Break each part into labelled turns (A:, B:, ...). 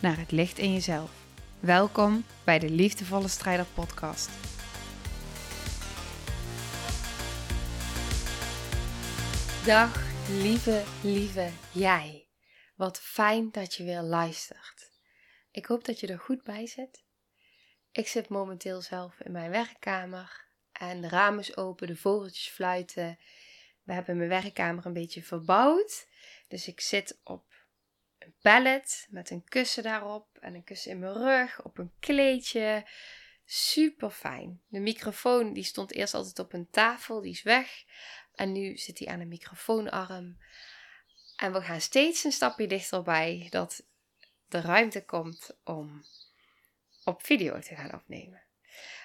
A: naar het licht in jezelf. Welkom bij de Liefdevolle Strijder Podcast. Dag, lieve, lieve jij. Wat fijn dat je weer luistert. Ik hoop dat je er goed bij zit. Ik zit momenteel zelf in mijn werkkamer en de ramen is open, de vogeltjes fluiten. We hebben mijn werkkamer een beetje verbouwd. Dus ik zit op een pallet met een kussen daarop en een kussen in mijn rug, op een kleedje. Super fijn. De microfoon die stond eerst altijd op een tafel, die is weg. En nu zit hij aan een microfoonarm. En we gaan steeds een stapje dichterbij dat de ruimte komt om op video te gaan opnemen.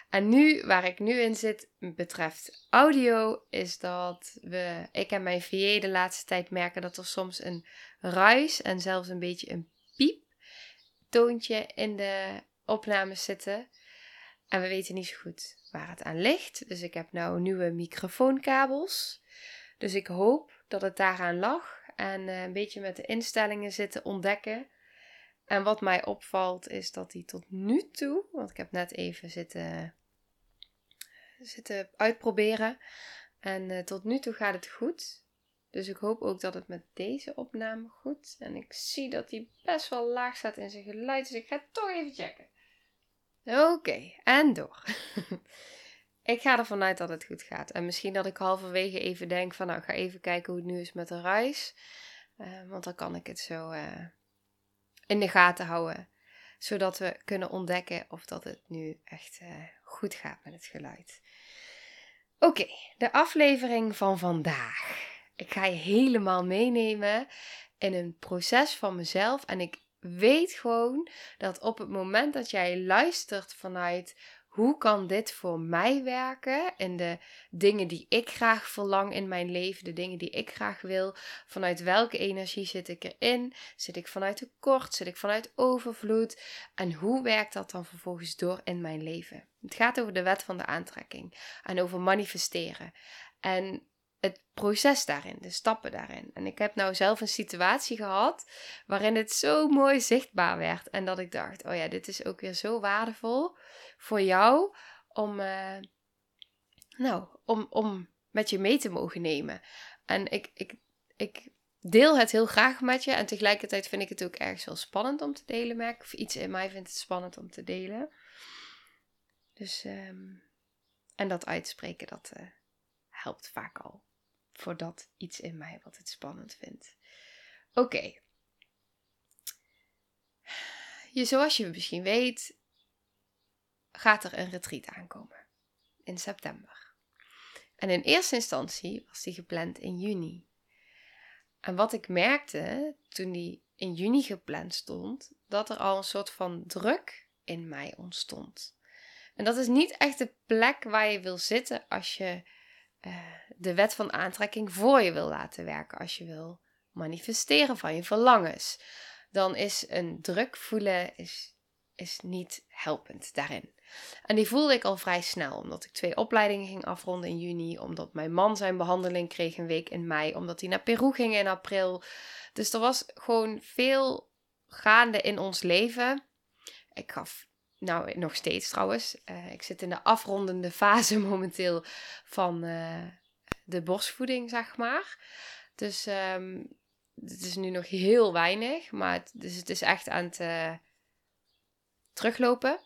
A: En nu, waar ik nu in zit, betreft audio, is dat we, ik en mijn VA de laatste tijd merken dat er soms een ruis en zelfs een beetje een piep toontje in de opnames zitten. En we weten niet zo goed waar het aan ligt. Dus ik heb nou nieuwe microfoonkabels. Dus ik hoop dat het daaraan lag. En een beetje met de instellingen zitten ontdekken. En wat mij opvalt is dat die tot nu toe, want ik heb net even zitten, zitten uitproberen. En uh, tot nu toe gaat het goed. Dus ik hoop ook dat het met deze opname goed. En ik zie dat hij best wel laag staat in zijn geluid. Dus ik ga het toch even checken. Oké, en door. ik ga ervan uit dat het goed gaat. En misschien dat ik halverwege even denk van nou, ik ga even kijken hoe het nu is met de reis. Uh, want dan kan ik het zo uh, in de gaten houden. Zodat we kunnen ontdekken of dat het nu echt uh, goed gaat met het geluid. Oké, de aflevering van vandaag. Ik ga je helemaal meenemen in een proces van mezelf. En ik weet gewoon dat op het moment dat jij luistert vanuit hoe kan dit voor mij werken en de dingen die ik graag verlang in mijn leven, de dingen die ik graag wil, vanuit welke energie zit ik erin? Zit ik vanuit tekort? Zit ik vanuit overvloed? En hoe werkt dat dan vervolgens door in mijn leven? Het gaat over de wet van de aantrekking en over manifesteren. En het proces daarin, de stappen daarin. En ik heb nou zelf een situatie gehad waarin het zo mooi zichtbaar werd. En dat ik dacht, oh ja, dit is ook weer zo waardevol voor jou om, uh, nou, om, om met je mee te mogen nemen. En ik, ik, ik deel het heel graag met je. En tegelijkertijd vind ik het ook ergens wel spannend om te delen, merk Of iets in mij vindt het spannend om te delen. Dus, um, en dat uitspreken, dat uh, helpt vaak al voor dat iets in mij wat het spannend vindt. Oké. Je, zoals je misschien weet, gaat er een retreat aankomen in september. En in eerste instantie was die gepland in juni. En wat ik merkte toen die in juni gepland stond, dat er al een soort van druk in mij ontstond. En dat is niet echt de plek waar je wil zitten als je uh, de wet van aantrekking voor je wil laten werken. Als je wil manifesteren van je verlangens. Dan is een druk voelen is, is niet helpend daarin. En die voelde ik al vrij snel, omdat ik twee opleidingen ging afronden in juni, omdat mijn man zijn behandeling kreeg een week in mei, omdat hij naar Peru ging in april. Dus er was gewoon veel gaande in ons leven. Ik gaf, nou nog steeds trouwens, uh, ik zit in de afrondende fase momenteel van uh, de borstvoeding, zeg maar. Dus um, het is nu nog heel weinig, maar het, dus het is echt aan het uh, teruglopen.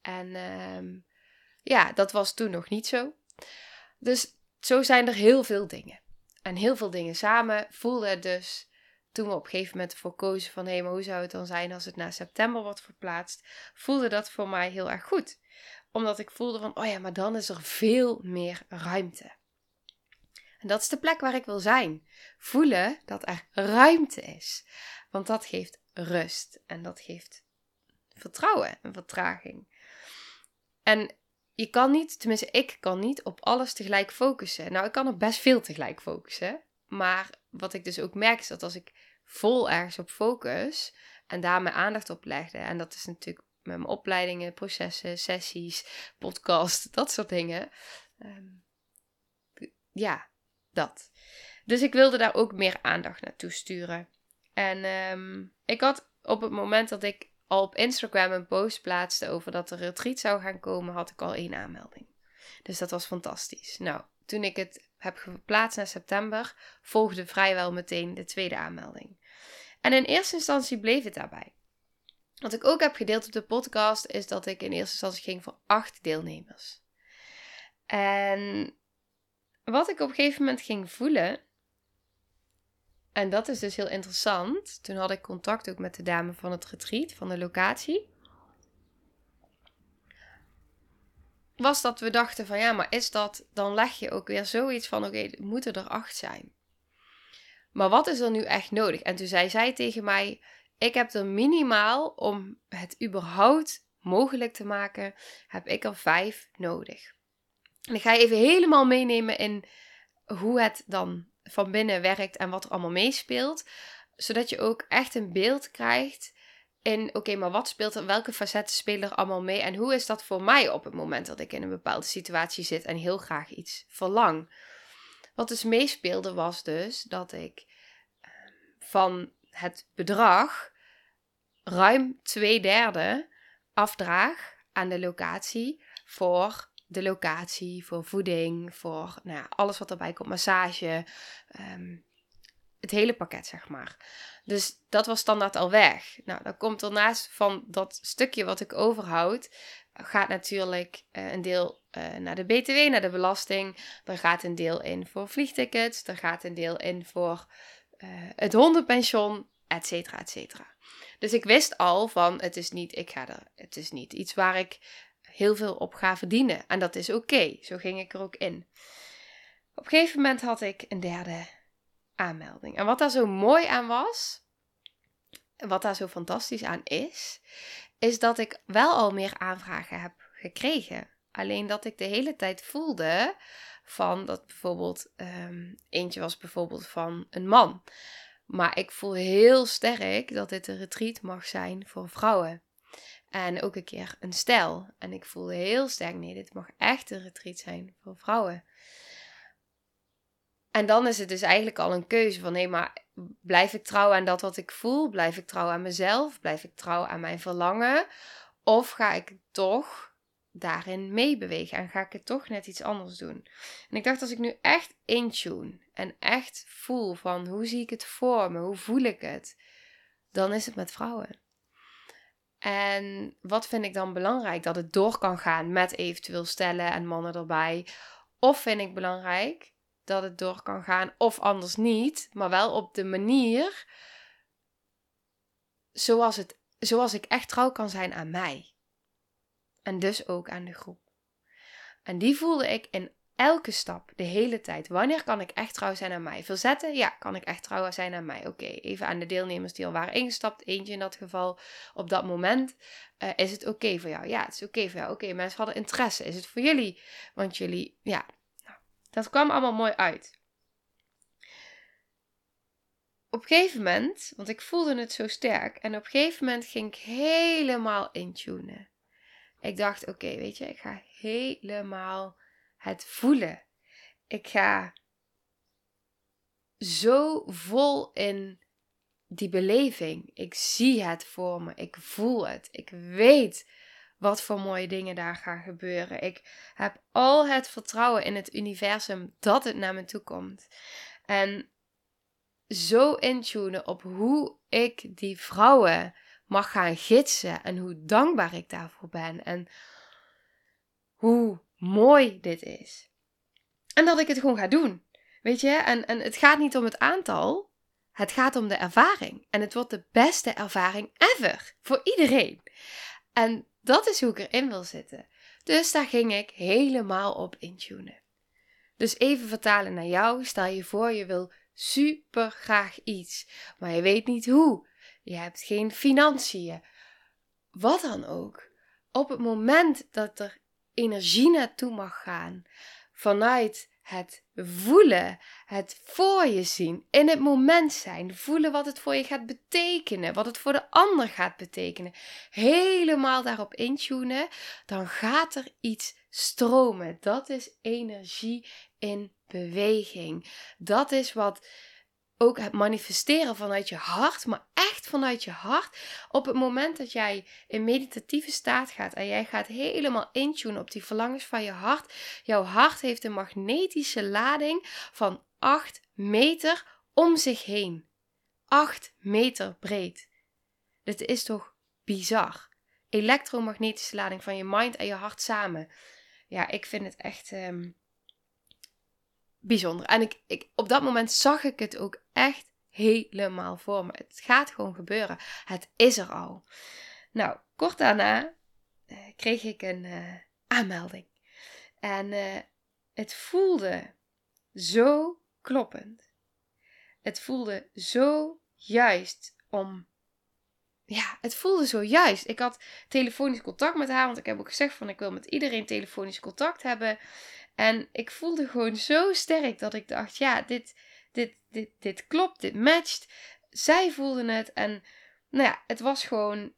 A: En um, ja, dat was toen nog niet zo. Dus zo zijn er heel veel dingen. En heel veel dingen samen voelde het dus toen we op een gegeven moment ervoor kozen van hé, maar hoe zou het dan zijn als het naar september wordt verplaatst, voelde dat voor mij heel erg goed. Omdat ik voelde van, oh ja, maar dan is er veel meer ruimte. En dat is de plek waar ik wil zijn. Voelen dat er ruimte is. Want dat geeft rust. En dat geeft vertrouwen en vertraging. En je kan niet, tenminste ik kan niet op alles tegelijk focussen. Nou, ik kan op best veel tegelijk focussen. Maar wat ik dus ook merk is dat als ik vol ergens op focus en daar mijn aandacht op legde, en dat is natuurlijk met mijn opleidingen, processen, sessies, podcast, dat soort dingen. Ehm, ja, dat. Dus ik wilde daar ook meer aandacht naartoe sturen. En ehm, ik had op het moment dat ik al op Instagram een post plaatste over dat er retreat zou gaan komen, had ik al één aanmelding. Dus dat was fantastisch. Nou, toen ik het heb geplaatst naar september, volgde vrijwel meteen de tweede aanmelding. En in eerste instantie bleef het daarbij. Wat ik ook heb gedeeld op de podcast is dat ik in eerste instantie ging voor acht deelnemers. En wat ik op een gegeven moment ging voelen, en dat is dus heel interessant. Toen had ik contact ook met de dame van het retreat, van de locatie. Was dat we dachten van ja, maar is dat, dan leg je ook weer zoiets van oké, okay, moeten er acht zijn. Maar wat is er nu echt nodig? En toen zei zij tegen mij, ik heb er minimaal om het überhaupt mogelijk te maken, heb ik er vijf nodig. En ik ga je even helemaal meenemen in hoe het dan van binnen werkt en wat er allemaal meespeelt. Zodat je ook echt een beeld krijgt in, oké, maar wat speelt er, welke facetten spelen er allemaal mee en hoe is dat voor mij op het moment dat ik in een bepaalde situatie zit en heel graag iets verlang. Wat dus meespeelde was dus dat ik ehm, van het bedrag ruim twee derde afdraag aan de locatie voor de locatie, voor voeding, voor nou ja, alles wat erbij komt, massage, ehm, het hele pakket zeg maar. Dus dat was standaard al weg. Nou, dan komt er naast van dat stukje wat ik overhoud, gaat natuurlijk uh, een deel uh, naar de BTW, naar de belasting. Er gaat een deel in voor vliegtickets, er gaat een deel in voor uh, het hondenpension, et cetera, et cetera. Dus ik wist al van, het is niet, ik ga er, het is niet iets waar ik heel veel op ga verdienen. En dat is oké. Zo ging ik er ook in. Op een gegeven moment had ik een derde aanmelding. En wat daar zo mooi aan was, wat daar zo fantastisch aan is, is dat ik wel al meer aanvragen heb gekregen. Alleen dat ik de hele tijd voelde van dat bijvoorbeeld um, eentje was bijvoorbeeld van een man. Maar ik voel heel sterk dat dit een retreat mag zijn voor vrouwen. En ook een keer een stijl. En ik voelde heel sterk, nee, dit mag echt een retreat zijn voor vrouwen. En dan is het dus eigenlijk al een keuze van, nee, maar blijf ik trouw aan dat wat ik voel? Blijf ik trouw aan mezelf? Blijf ik trouw aan mijn verlangen? Of ga ik toch daarin meebewegen en ga ik het toch net iets anders doen? En ik dacht, als ik nu echt intune en echt voel van, hoe zie ik het voor me? Hoe voel ik het? Dan is het met vrouwen. En wat vind ik dan belangrijk? Dat het door kan gaan met eventueel stellen en mannen erbij. Of vind ik belangrijk dat het door kan gaan, of anders niet, maar wel op de manier zoals, het, zoals ik echt trouw kan zijn aan mij. En dus ook aan de groep. En die voelde ik in elke stap, de hele tijd. Wanneer kan ik echt trouw zijn aan mij? Verzetten? Ja, kan ik echt trouw zijn aan mij? Oké, even aan de deelnemers die al waren ingestapt, eentje in dat geval. Op dat moment, uh, is het oké voor jou? Ja, het is oké voor jou. Oké, mensen hadden interesse. Is het voor jullie? Want jullie, ja, dat kwam allemaal mooi uit. Op een gegeven moment, want ik voelde het zo sterk, en op een gegeven moment ging ik helemaal intunen. Ik dacht, oké, weet je, ik ga helemaal het voelen. Ik ga zo vol in die beleving. Ik zie het voor me. Ik voel het. Ik weet wat voor mooie dingen daar gaan gebeuren. Ik heb al het vertrouwen in het universum dat het naar me toe komt. En zo intunen op hoe ik die vrouwen mag gaan gidsen en hoe dankbaar ik daarvoor ben en hoe mooi dit is. En dat ik het gewoon ga doen. Weet je, en, en het gaat niet om het aantal, het gaat om de ervaring. En het wordt de beste ervaring ever voor iedereen. En dat is hoe ik erin wil zitten. Dus daar ging ik helemaal op intunen. Dus even vertalen naar jou. Stel je voor, je wil super graag iets, maar je weet niet hoe. je hebt geen financiën, wat dan ook. Op het moment dat er energie naartoe mag gaan vanuit het voelen, het voor je zien, in het moment zijn, voelen wat het voor je gaat betekenen, wat het voor de ander gaat betekenen, helemaal daarop intunen, dan gaat er iets stromen. Dat is energie in beweging. Dat is wat ook het manifesteren vanuit je hart, maar echt vanuit je hart. Op het moment dat jij in meditatieve staat gaat en jij gaat helemaal intunen op die verlangens van je hart. Jouw hart heeft een magnetische lading van 8 meter om zich heen. 8 meter breed. Dit is toch bizar? Elektromagnetische lading van je mind en je hart samen. Ja, ik vind het echt. Ehm, bijzonder. En ik, ik, op dat moment zag ik het ook echt helemaal voor me. Het gaat gewoon gebeuren. Het is er al. Nou, kort daarna uh, kreeg ik een uh, aanmelding. En uh, het voelde zo kloppend. Het voelde zo juist om. Ja, het voelde zo juist. Ik had telefonisch contact met haar, want ik heb ook gezegd van ik wil met iedereen telefonisch contact hebben. En ik voelde gewoon zo sterk dat ik dacht, ja, dit, dit, dit, dit klopt, dit matcht. Zij voelden het en nou ja, het was gewoon,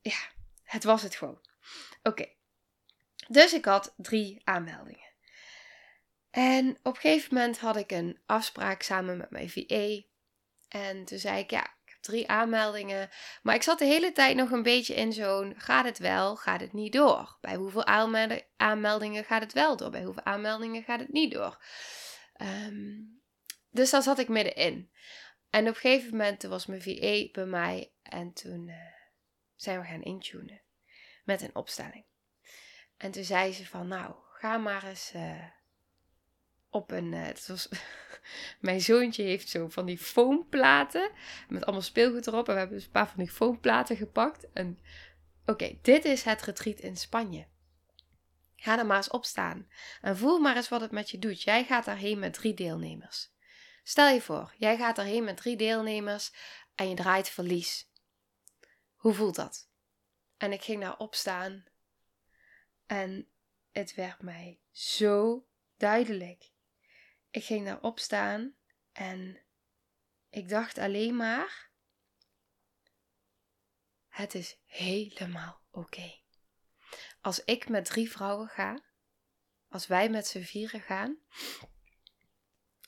A: ja, het was het gewoon. Oké, dus ik had drie aanmeldingen. En op een gegeven moment had ik een afspraak samen met mijn VA. En toen zei ik, ja, drie aanmeldingen. Maar ik zat de hele tijd nog een beetje in zo'n: gaat het wel, gaat het niet door? Bij hoeveel aanmeldingen gaat het wel door? Bij hoeveel aanmeldingen gaat het niet door? Ehm, dus daar zat ik middenin. En op een gegeven moment was mijn VA bij mij en toen uh, zijn we gaan intunen met een opstelling. En toen zei ze van, nou, ga maar eens uh, op een. Uh, het was, mijn zoontje heeft zo van die foamplaten met allemaal speelgoed erop. En we hebben dus een paar van die foamplaten gepakt. En oké, dit is het retreat in Spanje. Ga er maar eens op staan en voel maar eens wat het met je doet. Jij gaat daarheen met drie deelnemers. Stel je voor, jij gaat daarheen met drie deelnemers en je draait verlies. Hoe voelt dat? En ik ging daar opstaan en het werd mij zo duidelijk. Ik ging daarop staan en ik dacht alleen maar: het is helemaal oké. Als ik met drie vrouwen ga, als wij met z'n vieren gaan,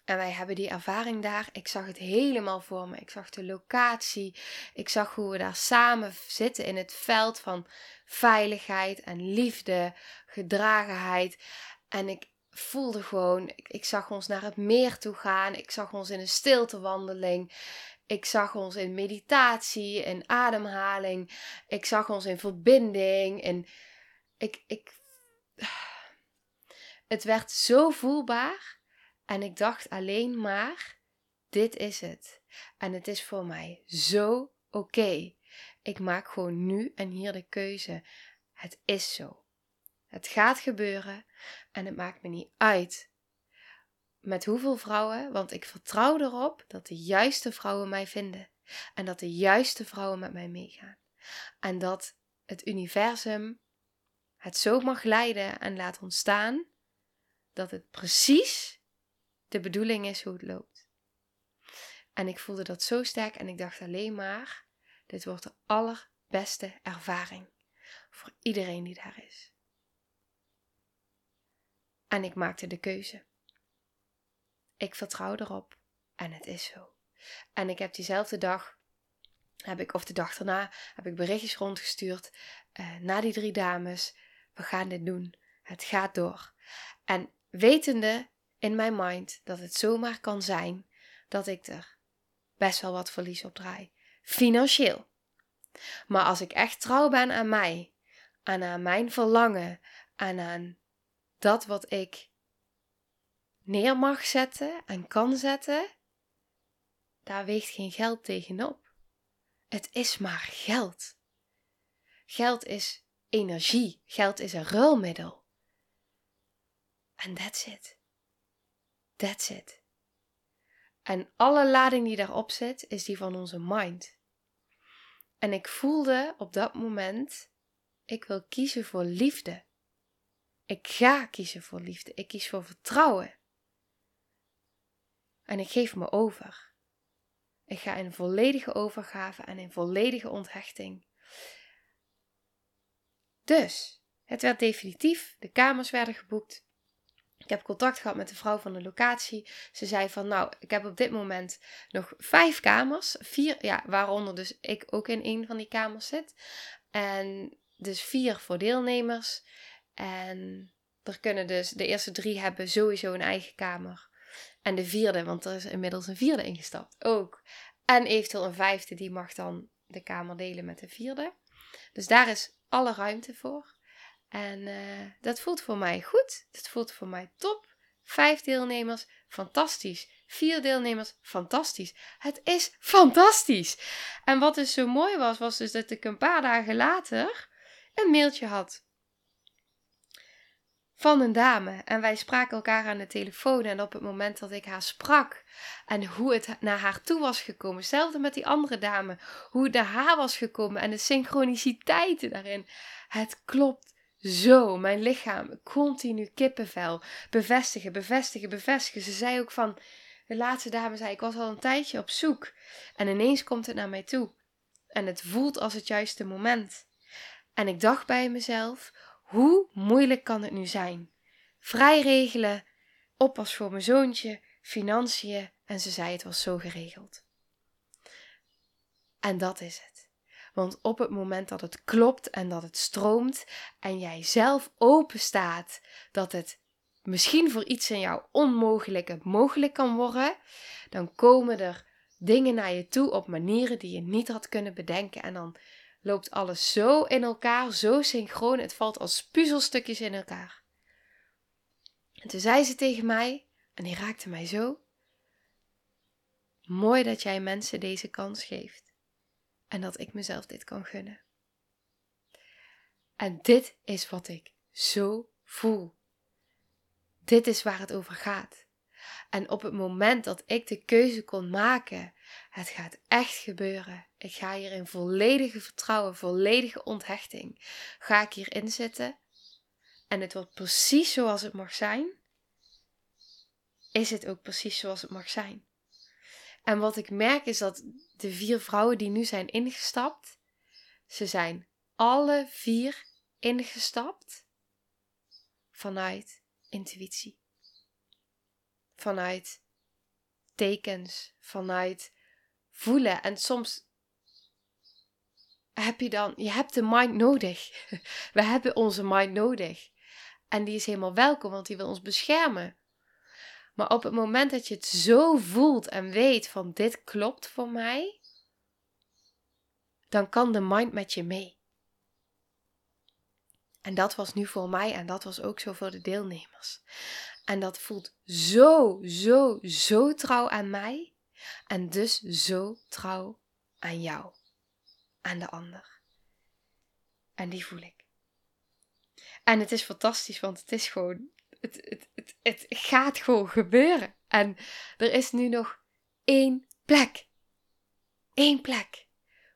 A: en wij hebben die ervaring daar. Ik zag het helemaal voor me. Ik zag de locatie. Ik zag hoe we daar samen zitten in het veld van veiligheid en liefde, gedragenheid. En ik, voelde gewoon, ik, zag ons naar het meer toe gaan. Ik zag ons in een stiltewandeling. Ik zag ons in meditatie, in ademhaling. Ik zag ons in verbinding. En ik, ik, het werd zo voelbaar. En ik dacht alleen maar, dit is het. En het is voor mij zo oké. Ik maak gewoon nu en hier de keuze. Het is zo. Het gaat gebeuren en het maakt me niet uit met hoeveel vrouwen, want ik vertrouw erop dat de juiste vrouwen mij vinden en dat de juiste vrouwen met mij meegaan. En dat het universum het zo mag leiden en laat ontstaan dat het precies de bedoeling is hoe het loopt. En ik voelde dat zo sterk en ik dacht alleen maar: dit wordt de allerbeste ervaring voor iedereen die daar is. En ik maakte de keuze. Ik vertrouw erop en het is zo. En ik heb diezelfde dag, heb ik, of de dag daarna, heb ik berichtjes rondgestuurd uh, naar die drie dames. We gaan dit doen. Het gaat door. En wetende in mijn mind dat het zomaar kan zijn dat ik er best wel wat verlies op draai. Financieel. Maar als ik echt trouw ben aan mij, en aan mijn verlangen, en aan dat wat ik neer mag zetten en kan zetten, daar weegt geen geld tegenop. Het is maar geld. Geld is energie. Geld is een ruilmiddel. En that's it. That's it. En alle lading die daarop zit, is die van onze mind. En ik voelde op dat moment, ik wil kiezen voor liefde. Ik ga kiezen voor liefde. Ik kies voor vertrouwen. En ik geef me over. Ik ga in volledige overgave en in volledige onthechting. Dus, het werd definitief. De kamers werden geboekt. Ik heb contact gehad met de vrouw van de locatie. Ze zei van, nou, ik heb op dit moment nog vijf kamers. Vier, ja, waaronder dus ik ook in een van die kamers zit. En dus vier voor deelnemers. En er kunnen dus, de eerste drie hebben sowieso een eigen kamer. En de vierde, want er is inmiddels een vierde ingestapt, ook. En eventueel een vijfde, die mag dan de kamer delen met de vierde. Dus daar is alle ruimte voor. En uh, dat voelt voor mij goed. Dat voelt voor mij top. Vijf deelnemers, fantastisch. Vier deelnemers, fantastisch. Het is fantastisch. En wat dus zo mooi was, was dus dat ik een paar dagen later een mailtje had van een dame. En wij spraken elkaar aan de telefoon. En op het moment dat ik haar sprak en hoe het naar haar toe was gekomen, hetzelfde met die andere dame, hoe het naar haar was gekomen en de synchroniciteiten daarin. Het klopt zo. Mijn lichaam, continu kippenvel. Bevestigen, bevestigen, bevestigen. Ze zei ook van, de laatste dame zei, ik was al een tijdje op zoek. En ineens komt het naar mij toe. En het voelt als het juiste moment. En ik dacht bij mezelf, hoe moeilijk kan het nu zijn? Vrij regelen, oppas voor mijn zoontje, financiën en ze zei het was zo geregeld. En dat is het. Want op het moment dat het klopt en dat het stroomt en jij zelf open staat dat het misschien voor iets in jou onmogelijke mogelijk kan worden, dan komen er dingen naar je toe op manieren die je niet had kunnen bedenken en dan loopt alles zo in elkaar, zo synchroon. Het valt als puzzelstukjes in elkaar. En toen zei ze tegen mij, en die raakte mij zo. Mooi dat jij mensen deze kans geeft. En dat ik mezelf dit kan gunnen. En dit is wat ik zo voel. Dit is waar het over gaat. En op het moment dat ik de keuze kon maken, het gaat echt gebeuren. Ik ga hier in volledige vertrouwen, volledige onthechting, ga ik hierin zitten. En het wordt precies zoals het mag zijn. Is het ook precies zoals het mag zijn. En wat ik merk is dat de vier vrouwen die nu zijn ingestapt, ze zijn alle vier ingestapt vanuit intuïtie vanuit tekens, vanuit voelen. En soms heb je dan, je hebt de mind nodig. We hebben onze mind nodig. En die is helemaal welkom, want die wil ons beschermen. Maar op het moment dat je het zo voelt en weet van dit klopt voor mij, dan kan de mind met je mee. En dat was nu voor mij en dat was ook zo voor de deelnemers. En dat voelt zo, zo, zo trouw aan mij. En dus zo trouw aan jou. Aan de ander. En die voel ik. En het is fantastisch, want het is gewoon. Het, het, het, het gaat gewoon gebeuren. En er is nu nog één plek. Eén plek.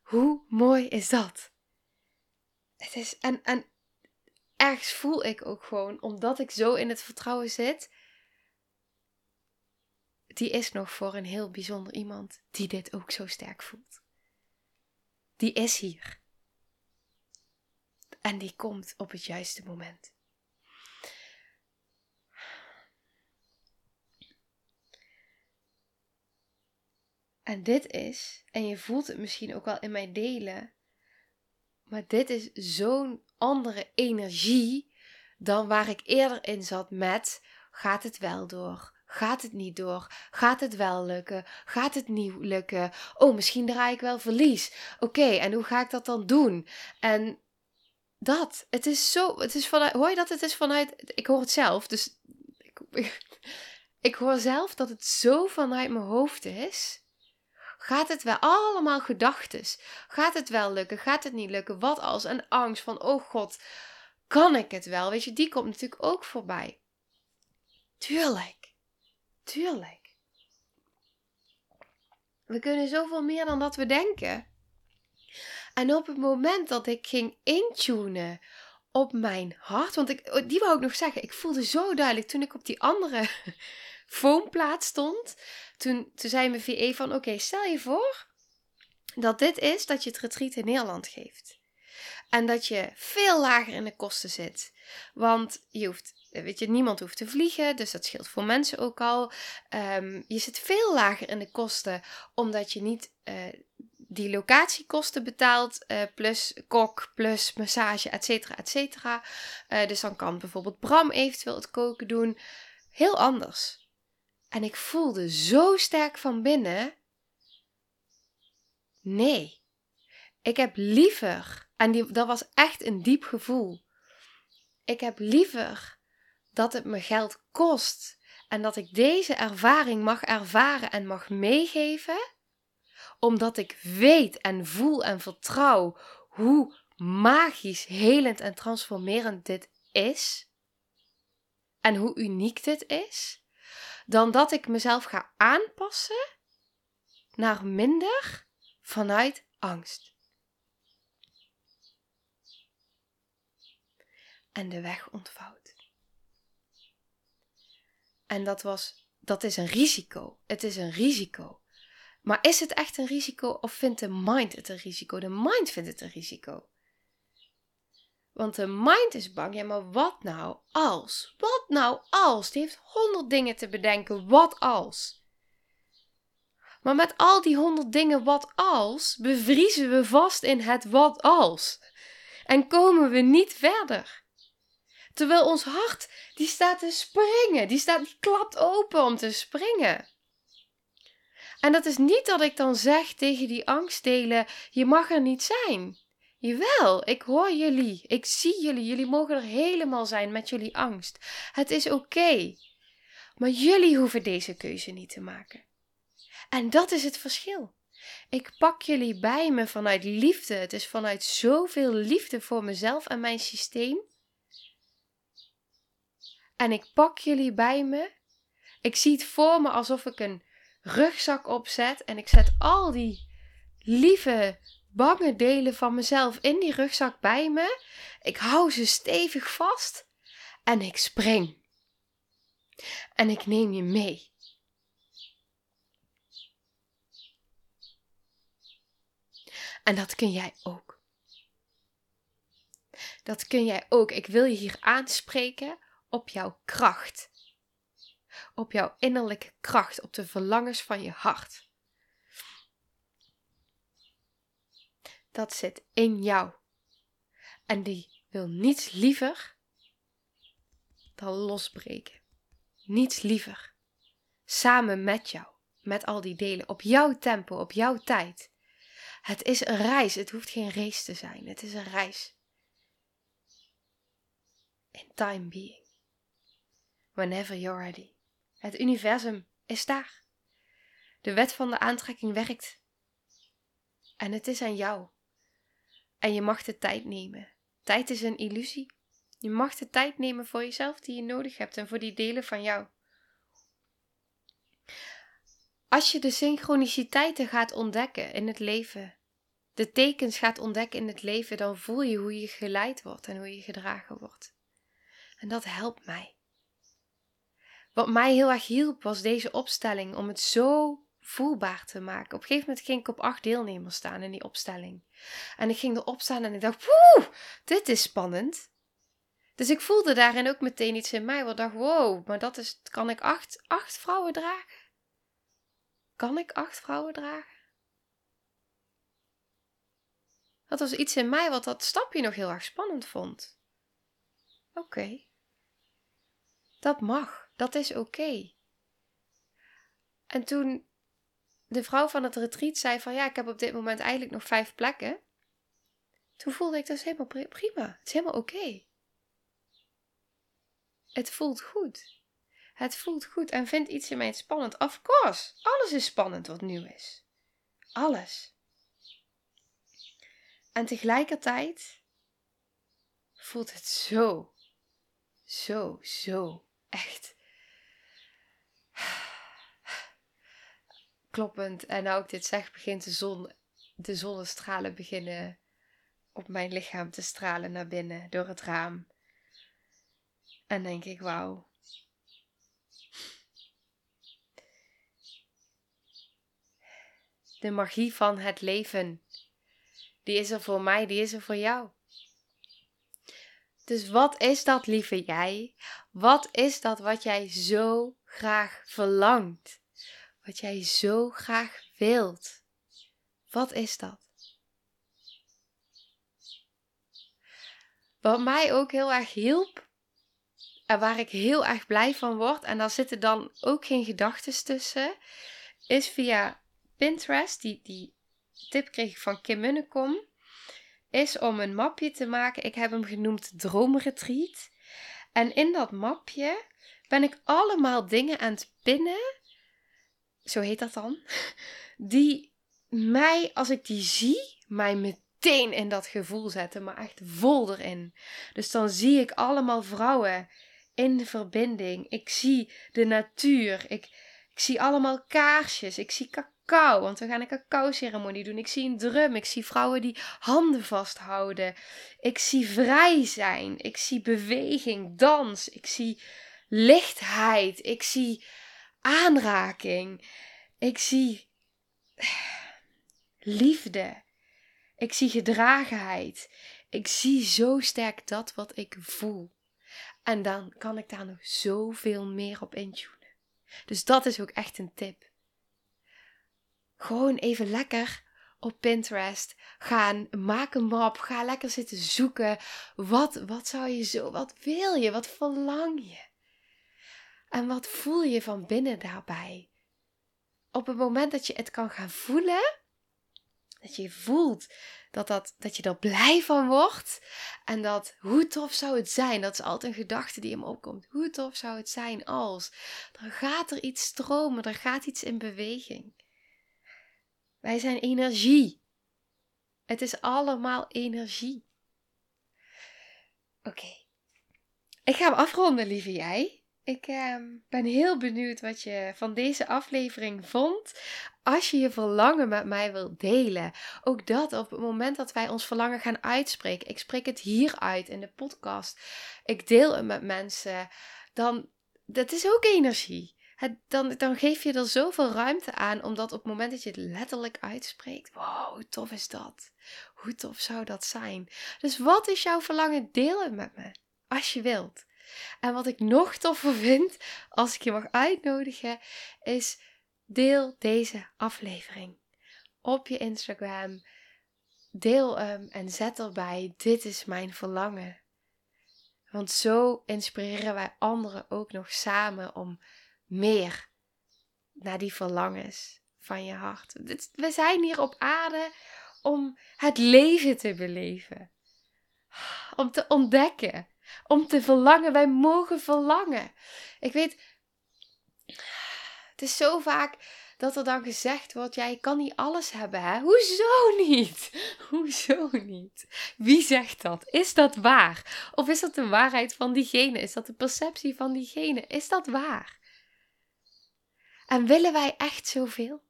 A: Hoe mooi is dat? Het is. En, en ergens voel ik ook gewoon, omdat ik zo in het vertrouwen zit, die is nog voor een heel bijzonder iemand die dit ook zo sterk voelt. Die is hier. En die komt op het juiste moment. En dit is, en je voelt het misschien ook wel in mijn delen, maar dit is zo'n andere energie dan waar ik eerder in zat met gaat het wel door? Gaat het niet door? Gaat het wel lukken? Gaat het niet lukken? Oh, misschien draai ik wel verlies. Oké, en hoe ga ik dat dan doen? En dat, het is zo, het is vanuit, hoor je dat? Het is vanuit, ik hoor het zelf, dus ik, ik, ik hoor zelf dat het zo vanuit mijn hoofd is. Gaat het wel? Allemaal gedachtes. Gaat het wel lukken? Gaat het niet lukken? Wat als? En angst van, oh god, kan ik het wel? Weet je, die komt natuurlijk ook voorbij. Tuurlijk. Tuurlijk. We kunnen zoveel meer dan dat we denken. En op het moment dat ik ging intunen op mijn hart, want ik, oh, die wou ik nog zeggen, ik voelde zo duidelijk toen ik op die andere foamplaats stond. Toen, toen zei mijn VE van, oké, stel je voor dat dit is dat je het retreat in Nederland geeft. En dat je veel lager in de kosten zit. Want je hoeft, weet je, niemand hoeft te vliegen, dus dat scheelt voor mensen ook al. Ehm, je zit veel lager in de kosten, omdat je niet uh, die locatiekosten betaalt, uh, plus kok, plus massage, et cetera, et cetera. Uh, dus dan kan bijvoorbeeld Bram eventueel het koken doen. Heel anders. En ik voelde zo sterk van binnen. Nee, ik heb liever, en die, dat was echt een diep gevoel. Ik heb liever dat het me geld kost en dat ik deze ervaring mag ervaren en mag meegeven, omdat ik weet en voel en vertrouw hoe magisch, helend en transformerend dit is en hoe uniek dit is, dan dat ik mezelf ga aanpassen naar minder vanuit angst. En de weg ontvouwt. En dat was, dat is een risico. Het is een risico. Maar is het echt een risico of vindt de mind het een risico? De mind vindt het een risico. Want de mind is bang, ja, maar wat nou als? Wat nou als? Die heeft honderd dingen te bedenken. Wat als? Maar met al die honderd dingen wat als, bevriezen we vast in het wat als. En komen we niet verder. Terwijl ons hart, die staat te springen. Die, staat, klapt open om te springen. En dat is niet dat ik dan zeg tegen die angstdelen: je mag er niet zijn. Jawel, ik hoor jullie. Ik zie jullie. Jullie mogen er helemaal zijn met jullie angst. Het is oké. Maar jullie hoeven deze keuze niet te maken. En dat is het verschil. Ik pak jullie bij me vanuit liefde. Het is vanuit zoveel liefde voor mezelf en mijn systeem. En ik pak jullie bij me. Ik zie het voor me alsof ik een rugzak opzet en ik zet al die lieve, bange delen van mezelf in die rugzak bij me. Ik hou ze stevig vast en ik spring. En ik neem je mee. En dat kun jij ook. Dat kun jij ook. Ik wil je hier aanspreken op jouw kracht op jouw innerlijke kracht, op de verlangens van je hart. Dat zit in jou. En die wil niets liever dan losbreken. Niets liever. Samen met jou, met al die delen, op jouw tempo, op jouw tijd. Het is een reis, het hoeft geen race te zijn, het is een reis. In time being. Whenever you're ready. Het universum is daar. De wet van de aantrekking werkt. En het is aan jou. En je mag de tijd nemen. Tijd is een illusie. Je mag de tijd nemen voor jezelf die je nodig hebt en voor die delen van jou. Als je de synchroniciteiten gaat ontdekken in het leven, de tekens gaat ontdekken in het leven, dan voel je hoe je geleid wordt en hoe je gedragen wordt. En dat helpt mij. Wat mij heel erg hielp was deze opstelling om het zo voelbaar te maken. Op een gegeven moment ging ik op acht deelnemers staan in die opstelling. En ik ging erop staan en ik dacht, woe, dit is spannend. Dus ik voelde daarin ook meteen iets in mij wat dacht, wow, maar dat is, kan ik acht, acht vrouwen dragen? Kan ik acht vrouwen dragen? Dat was iets in mij wat dat stapje nog heel erg spannend vond. Oké. Dat mag. Dat is oké. En toen de vrouw van het retreat zei van ja, ik heb op dit moment eigenlijk nog vijf plekken. Toen voelde ik dat is helemaal prima. Het is helemaal oké. Het voelt goed. Het voelt goed en vindt iets in mij spannend. Of course, alles is spannend wat nieuw is. Alles. En tegelijkertijd voelt het zo, zo, zo echt kloppend. En nou ik dit zeg, begint de zon, de zonnestralen beginnen op mijn lichaam te stralen naar binnen door het raam. En denk ik, wauw. De magie van het leven, die is er voor mij, die is er voor jou. Dus wat is dat, lieve jij? Wat is dat wat jij zo graag verlangt? Wat jij zo graag wilt? Wat is dat? Wat mij ook heel erg hielp en waar ik heel erg blij van word, en daar zitten dan ook geen gedachten tussen, is via Pinterest, die, die tip kreeg ik van Kim Munnekom, is om een mapje te maken. Ik heb hem genoemd Droomretreat. En in dat mapje ben ik allemaal dingen aan het pinnen, zo heet dat dan, die mij, als ik die zie, mij meteen in dat gevoel zetten, maar echt vol erin. Dus dan zie ik allemaal vrouwen in verbinding. Ik zie de natuur. Ik, ik zie allemaal kaarsjes. Ik zie cacao, want we gaan een cacao-ceremonie doen. Ik zie een drum. Ik zie vrouwen die handen vasthouden. Ik zie vrij zijn. Ik zie beweging, dans. Ik zie lichtheid. Ik zie aanraking. Ik zie liefde. Ik zie gedragenheid. Ik zie zo sterk dat wat ik voel. En dan kan ik daar nog zoveel meer op intunen. Dus dat is ook echt een tip. Gewoon even lekker op Pinterest gaan, maak een map, ga lekker zitten zoeken. Wat, wat zou je zo, wat wil je, wat verlang je? En wat voel je van binnen daarbij? Op het moment dat je het kan gaan voelen, dat je voelt dat, dat, dat je er blij van wordt. En dat hoe tof zou het zijn, dat is altijd een gedachte die hem opkomt. Hoe tof zou het zijn als. Dan gaat er iets stromen, er gaat iets in beweging. Wij zijn energie. Het is allemaal energie. Oké. Ik ga hem afronden, lieve jij. Ik uh, ben heel benieuwd wat je van deze aflevering vond. Als je je verlangen met mij wilt delen, ook dat op het moment dat wij ons verlangen gaan uitspreken. Ik spreek het hier uit in de podcast. Ik deel het met mensen. Dan, dat is ook energie. Het, dan, dan geef je er zoveel ruimte aan, omdat op het moment dat je het letterlijk uitspreekt, wow, hoe tof is dat? Hoe tof zou dat zijn? Dus wat is jouw verlangen? Deel het met me, als je wilt. En wat ik nog toffer vind, als ik je mag uitnodigen, is deel deze aflevering op je Instagram. Deel hem en zet erbij: Dit is mijn verlangen. Want zo inspireren wij anderen ook nog samen om meer naar die verlangens van je hart. We zijn hier op aarde om het leven te beleven, om te ontdekken om te verlangen. Wij mogen verlangen. Ik weet, het is zo vaak dat er dan gezegd wordt: jij kan niet alles hebben, hè? Hoezo niet? Hoezo niet? Wie zegt dat? Is dat waar? Of is dat de waarheid van diegene? Is dat de perceptie van diegene? Is dat waar? En willen wij echt zoveel?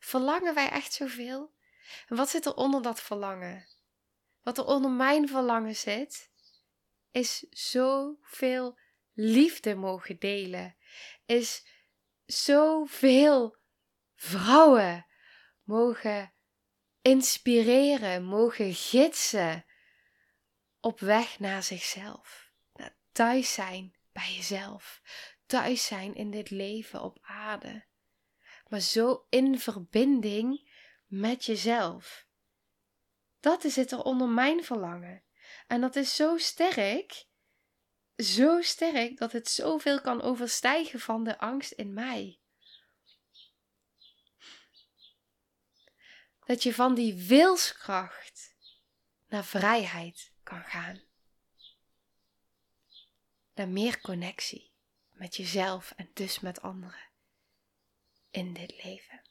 A: Verlangen wij echt zoveel? En wat zit er onder dat verlangen? Wat er onder mijn verlangen zit, is zoveel liefde mogen delen. Is zoveel vrouwen mogen inspireren, mogen gidsen op weg naar zichzelf. Thuis zijn bij jezelf. Thuis zijn in dit leven op aarde. Maar zo in verbinding met jezelf. Dat is het er onder mijn verlangen. En dat is zo sterk, zo sterk dat het zoveel kan overstijgen van de angst in mij. Dat je van die wilskracht naar vrijheid kan gaan. Naar meer connectie met jezelf en dus met anderen in dit leven.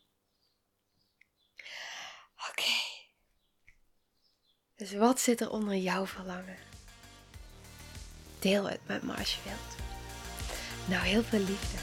A: Oké. Dus wat zit er onder jouw verlangen? Deel het met me als je wilt. Nou, heel veel liefde.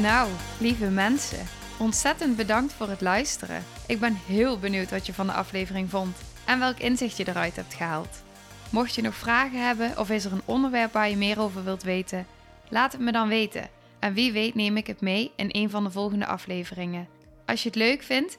B: Nou, lieve mensen, Ontzettend bedankt voor het luisteren. Ik ben heel benieuwd wat je van de aflevering vond en welk inzicht je eruit hebt gehaald. Mocht je nog vragen hebben of is er een onderwerp waar je meer over wilt weten, laat het me dan weten. En wie weet neem ik het mee in een van de volgende afleveringen. Als je het leuk vindt,